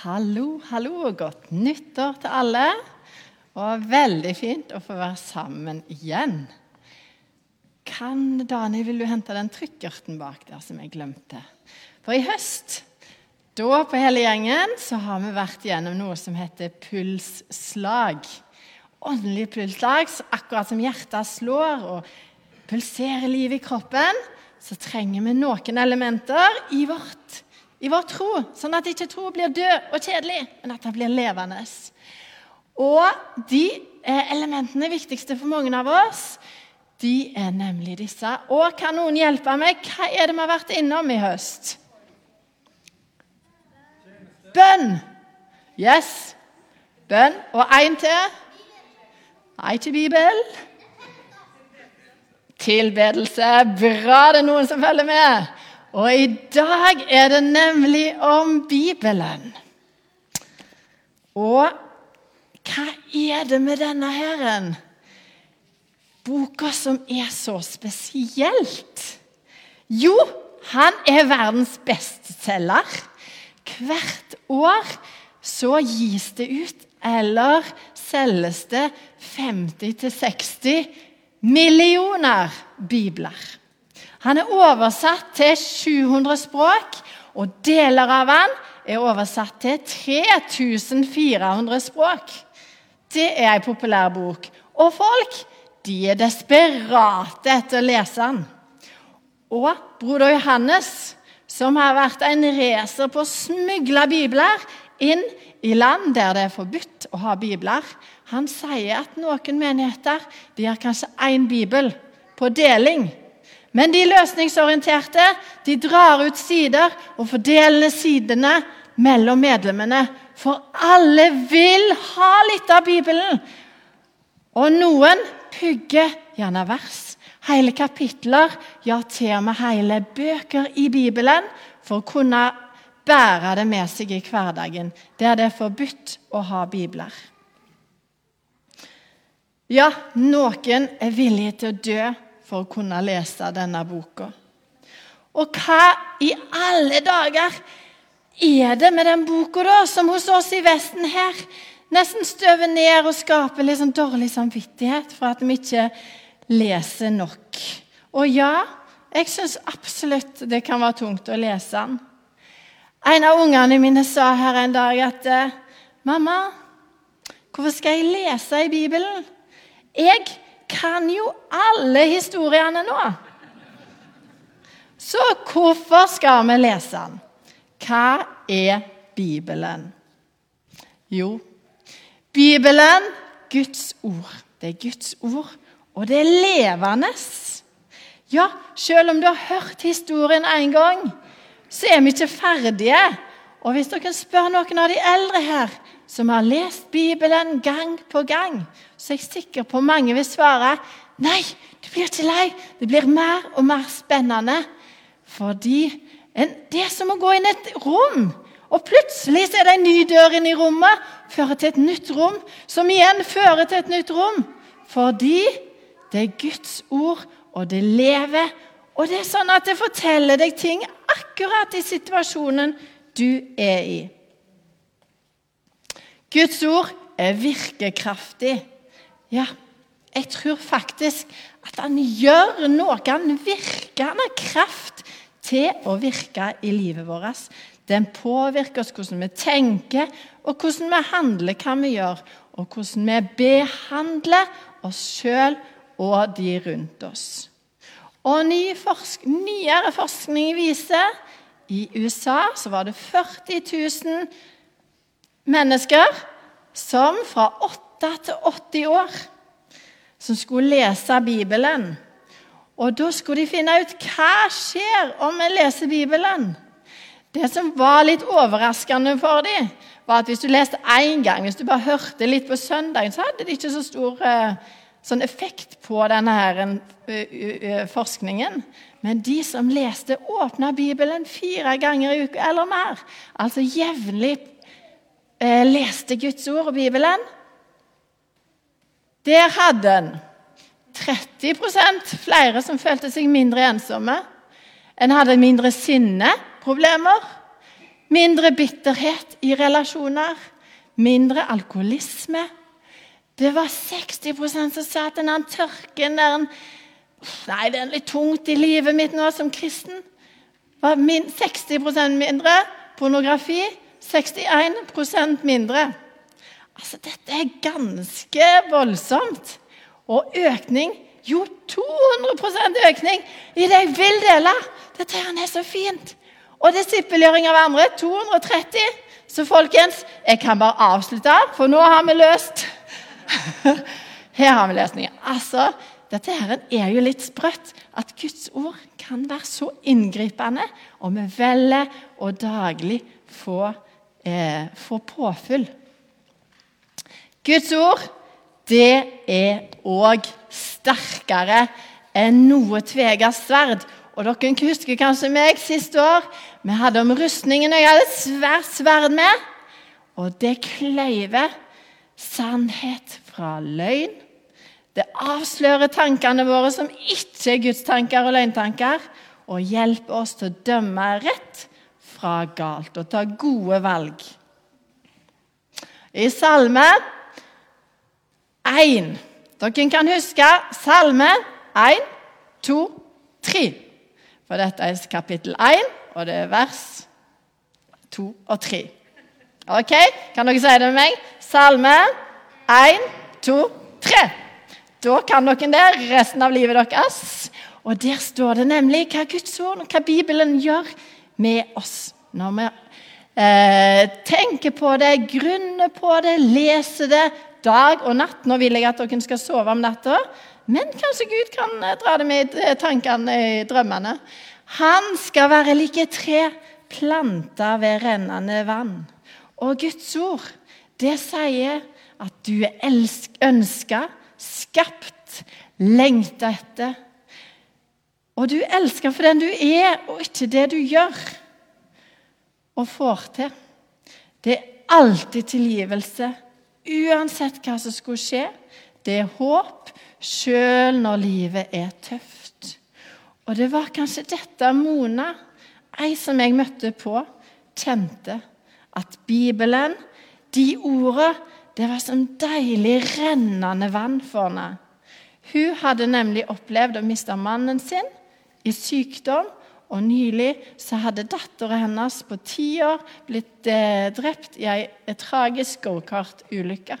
Hallo, hallo, og godt nyttår til alle. Og veldig fint å få være sammen igjen. Kan, Daniel, vil du hente den trykkerten bak der som jeg glemte? For i høst, da på hele gjengen, så har vi vært gjennom noe som heter pulsslag. Åndelig pulsslag, akkurat som hjertet slår og pulserer liv i kroppen, så trenger vi noen elementer i vårt i vår tro, sånn at ikke tro blir død og kjedelig, men at det blir levende. Og de eh, elementene viktigste for mange av oss, de er nemlig disse. Og kan noen hjelpe meg? Hva er det vi har vært innom i høst? Bønn. Yes. Bønn. Og én til. Nei til Bibel. Tilbedelse. Bra det er noen som følger med. Og i dag er det nemlig om Bibelen. Og hva er det med denne herren? Boka som er så spesielt? Jo, han er verdens bestselger. Hvert år så gis det ut, eller selges det, 50-60 millioner bibler. Han er oversatt til 700 språk, og deler av han er oversatt til 3400 språk. Det er ei populær bok. Og folk de er desperate etter å lese den. Og broder Johannes, som har vært en racer på å smugle bibler inn i land der det er forbudt å ha bibler, han sier at noen menigheter de har kanskje én bibel på deling. Men de løsningsorienterte de drar ut sider og fordeler sidene mellom medlemmene. For alle vil ha litt av Bibelen. Og noen pugger gjerne vers, hele kapitler, ja, til og med hele bøker i Bibelen for å kunne bære det med seg i hverdagen, der det er forbudt å ha bibler. Ja, noen er villige til å dø for å kunne lese denne boka. Og hva i alle dager er det med den boka, da, som hos oss i Vesten her nesten støver ned og skaper litt sånn dårlig samvittighet for at vi ikke leser nok? Og ja, jeg syns absolutt det kan være tungt å lese den. En av ungene mine sa her en dag at 'Mamma, hvorfor skal jeg lese i Bibelen?' Jeg kan jo alle historiene nå. Så hvorfor skal vi lese den? Hva er Bibelen? Jo, Bibelen, Guds ord. Det er Guds ord, og det er levende. Ja, selv om du har hørt historien en gang, så er vi ikke ferdige. Og hvis dere spør noen av de eldre her, som har lest Bibelen gang på gang, så er jeg sikker på mange vil svare nei, du blir ikke lei. Det blir mer og mer spennende. Fordi det er som å gå inn et rom. Og plutselig er det en ny dør inn i rommet, fører til et nytt rom, som igjen fører til et nytt rom. Fordi det er Guds ord, og det lever. Og det er sånn at det forteller deg ting akkurat i situasjonen du er i. Guds ord er virkekraftig. Ja, jeg tror faktisk at han gjør noe. Han virker, han har kraft til å virke i livet vårt. Den påvirker oss hvordan vi tenker, og hvordan vi handler, hva vi gjør, og hvordan vi behandler oss sjøl og de rundt oss. Og ny forsk Nyere forskning viser i USA så var det 40 000 mennesker som fra 8 til 80 år som skulle lese Bibelen. Og da skulle de finne ut hva skjer om vi leser Bibelen. Det som var litt overraskende for dem, var at hvis du leste én gang, hvis du bare hørte litt på søndagen, så hadde det ikke så stor uh, sånn effekt på denne her, uh, forskningen. Men de som leste, åpna Bibelen fire ganger i uka eller mer, altså jevnlig leste Guds ord og Bibelen, der hadde en 30% flere som følte seg mindre ensomme. En hadde mindre sinneproblemer, mindre bitterhet i relasjoner, mindre alkoholisme. Det var 60% som sa at den tørken der Nei, det er litt tungt i livet mitt nå som kristen. var 60% mindre pornografi, 61% mindre. Altså, Dette er ganske voldsomt. Og økning Jo, 200% økning i det jeg vil dele! Dette her er så fint. Og disippelgjøring av andre 230. Så folkens, jeg kan bare avslutte, for nå har vi løst Her har vi løsningen. Altså, dette her er jo litt sprøtt. At Guds ord kan være så inngripende, og vi velger å daglig få, eh, få påfyll. Guds ord det er òg sterkere enn noe tvega sverd. Og Dere husker kanskje meg siste år. Vi hadde om rustningen, og jeg hadde et svært sverd med. Og det kløyver sannhet fra løgn. Det avslører tankene våre som ikke er Guds tanker og løgntanker, og hjelper oss til å dømme rett fra galt og ta gode valg. I Salme 1 Dere kan huske Salme 1, 2, 3. For dette er kapittel 1, og det er vers 2 og 3. Ok, Kan dere si det med meg? Salme 1, 2, 3. Da kan dere det resten av livet deres. Og der står det nemlig hva Guds ord hva Bibelen gjør med oss. Når vi eh, tenker på det, grunner på det, leser det dag og natt. Nå vil jeg at dere skal sove om natta, men kanskje Gud kan eh, dra det med i tankene i drømmene. Han skal være like tre planta ved rennende vann. Og Guds ord, det sier at du er ønska skapt, lengta etter. Og du elsker for den du er, og ikke det du gjør og får til. Det er alltid tilgivelse, uansett hva som skulle skje. Det er håp, sjøl når livet er tøft. Og det var kanskje dette Mona, ei som jeg møtte på, kjente. At Bibelen, de ordene, det var som deilig rennende vann for henne. Hun hadde nemlig opplevd å miste mannen sin i sykdom, og nylig så hadde datteren hennes på ti år blitt eh, drept i ei tragisk gokartulykke.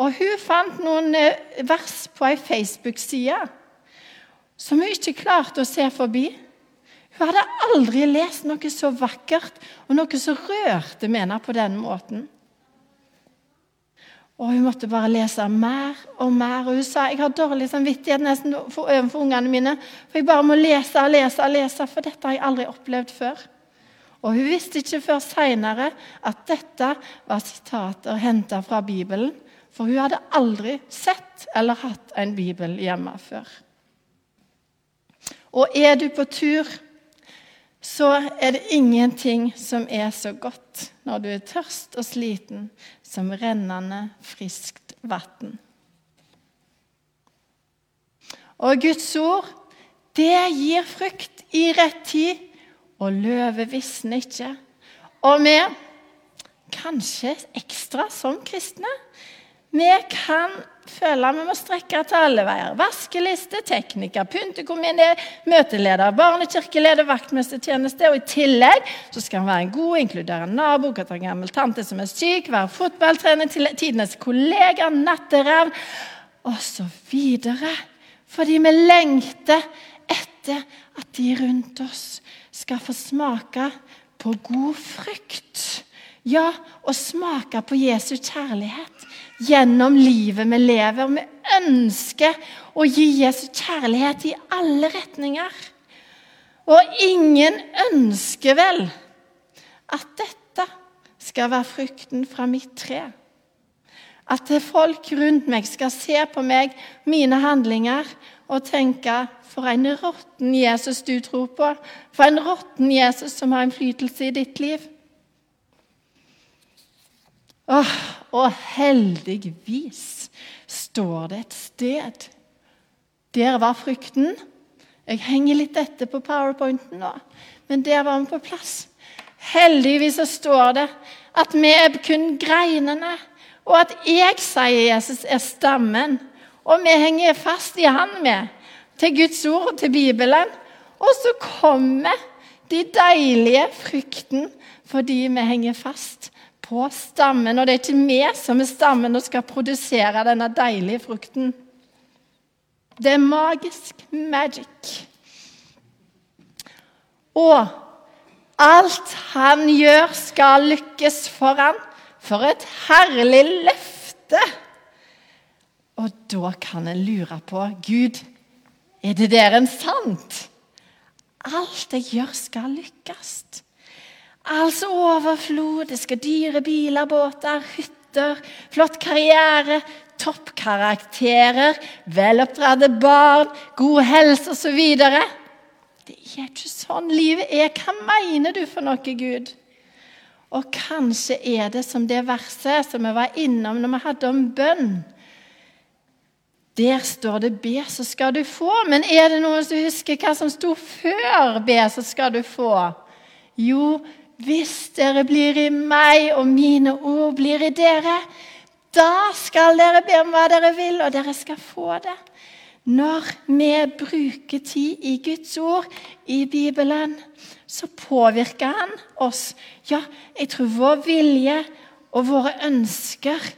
Og hun fant noen eh, vers på ei Facebook-side som hun ikke klarte å se forbi. Hun hadde aldri lest noe så vakkert og noe som rørte med henne på den måten. Og hun måtte bare lese mer og mer. Og hun sa jeg har dårlig samvittighet nesten overfor ungene mine. For jeg bare må lese og lese og lese, for dette har jeg aldri opplevd før. Og hun visste ikke før seinere at dette var sitater henta fra Bibelen. For hun hadde aldri sett eller hatt en bibel hjemme før. Og er du på tur så er det ingenting som er så godt når du er tørst og sliten, som rennende, friskt vann. Og Guds ord, det gir frukt i rett tid, og løvet visner ikke. Og vi, kanskje ekstra som kristne, vi kan føle vi må strekke til alle veier. Vaskeliste, tekniker, pyntekomité, møteleder, barnekirkeleder, vaktmestertjeneste. Og i tillegg så skal han være en god, inkluderende nabo, kan ta en gammel tante som er syk, være fotballtrener, tidenes kollega, natteravn osv. Fordi vi lengter etter at de rundt oss skal få smake på god frukt. Ja, og smake på Jesu kjærlighet gjennom livet vi lever. Vi ønsker å gi Jesu kjærlighet i alle retninger. Og ingen ønsker vel at dette skal være frukten fra mitt tre. At folk rundt meg skal se på meg, mine handlinger, og tenke for en råtten Jesus du tror på. For en råtten Jesus som har innflytelse i ditt liv. Åh, og heldigvis står det et sted. Der var frykten. Jeg henger litt etter på powerpointen nå. Men der var vi på plass. Heldigvis så står det at vi er kun greinene, og at jeg, sier Jesus, er stammen. Og vi henger fast i Han med, til Guds ord, til Bibelen. Og så kommer de deilige frykten fordi vi henger fast på stammen. Og det er ikke vi som er stammen og skal produsere denne deilige frukten. Det er magisk magic. Og alt han gjør, skal lykkes for han. For et herlig løfte! Og da kan en lure på Gud, er det der en sant? Alt jeg gjør, skal lykkes. Altså overflod, det skal dyre biler, båter, hytter, flott karriere, toppkarakterer, veloppdratte barn, god helse osv. Det er ikke sånn livet er. Hva mener du for noe, Gud? Og kanskje er det som det verset som vi var innom når vi hadde om bønn. Der står det 'be, så skal du få'. Men er det noen som husker hva som sto før 'be, så skal du få'? Jo, hvis dere blir i meg, og mine ord blir i dere, da skal dere be om hva dere vil, og dere skal få det. Når vi bruker tid i Guds ord, i Bibelen, så påvirker han oss. Ja, jeg tror vår vilje og våre ønsker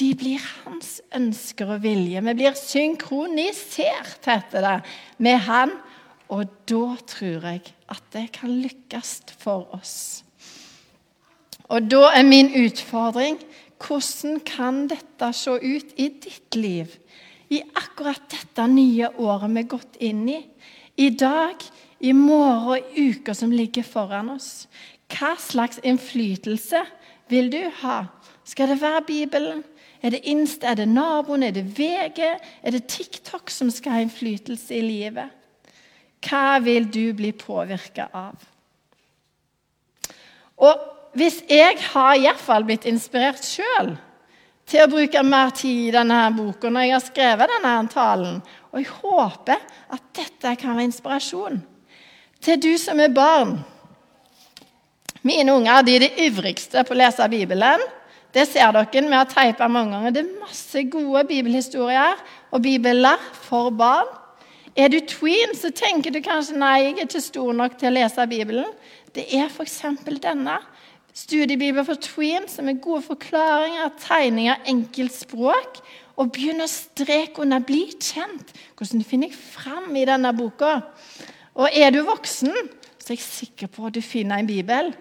de blir hans ønsker og vilje. Vi blir synkronisert, heter det, med han. Og da tror jeg at det kan lykkes for oss. Og da er min utfordring hvordan kan dette se ut i ditt liv? I akkurat dette nye året vi er gått inn i. I dag, i morgen i uka som ligger foran oss. Hva slags innflytelse vil du ha? Skal det være Bibelen? Er det Insta, er det naboen, er det VG, er det TikTok som skal ha innflytelse i livet? Hva vil du bli påvirka av? Og hvis jeg har iallfall blitt inspirert sjøl til å bruke mer tid i denne boka når jeg har skrevet denne talen, og jeg håper at dette kan være inspirasjon til du som er barn. Mine unger de er de ivrigste på å lese Bibelen. Det ser dere. Vi har teipa mange ganger. Det er masse gode bibelhistorier og bibler for barn. Er du tween, så tenker du kanskje nei, jeg er ikke stor nok til å lese Bibelen. Det er f.eks. denne. Studiebibel for tween, som er gode forklaringer, tegninger, enkelt språk. Og begynn å streke under 'bli kjent'. Hvordan finner jeg fram i denne boka? Og er du voksen, så er jeg sikker på at du finner en bibel.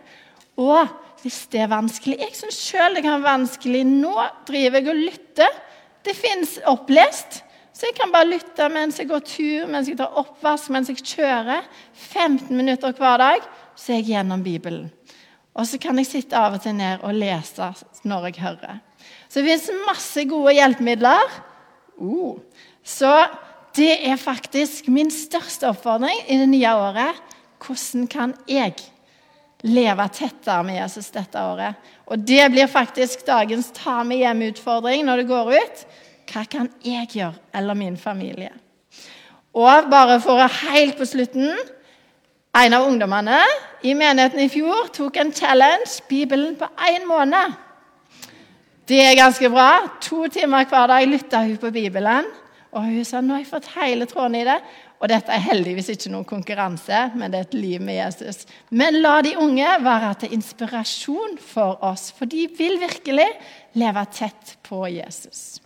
Og hvis det er vanskelig Jeg syns sjøl det kan være vanskelig. Nå driver jeg og lytter. Det fins opplest. Så jeg kan bare lytte mens jeg går tur, mens jeg tar oppvask, mens jeg kjører. 15 minutter hver dag, så er jeg gjennom Bibelen. Og så kan jeg sitte av og til ned og lese når jeg hører. Så det fins masse gode hjelpemidler. Uh. Så det er faktisk min største oppfordring i det nye året. Hvordan kan jeg leve tettere med Jesus dette året. Og det blir faktisk dagens ta med hjem-utfordring når det går ut. Hva kan jeg gjøre, eller min familie? Og bare for å helt på slutten En av ungdommene i menigheten i fjor tok en challenge Bibelen på én måned. Det er ganske bra. To timer hver dag lytta hun på Bibelen. Og hun sa nå har jeg fått hele tråden i det. Og dette er heldigvis ikke noen konkurranse, men det er et liv med Jesus. Men la de unge være til inspirasjon for oss, for de vil virkelig leve tett på Jesus.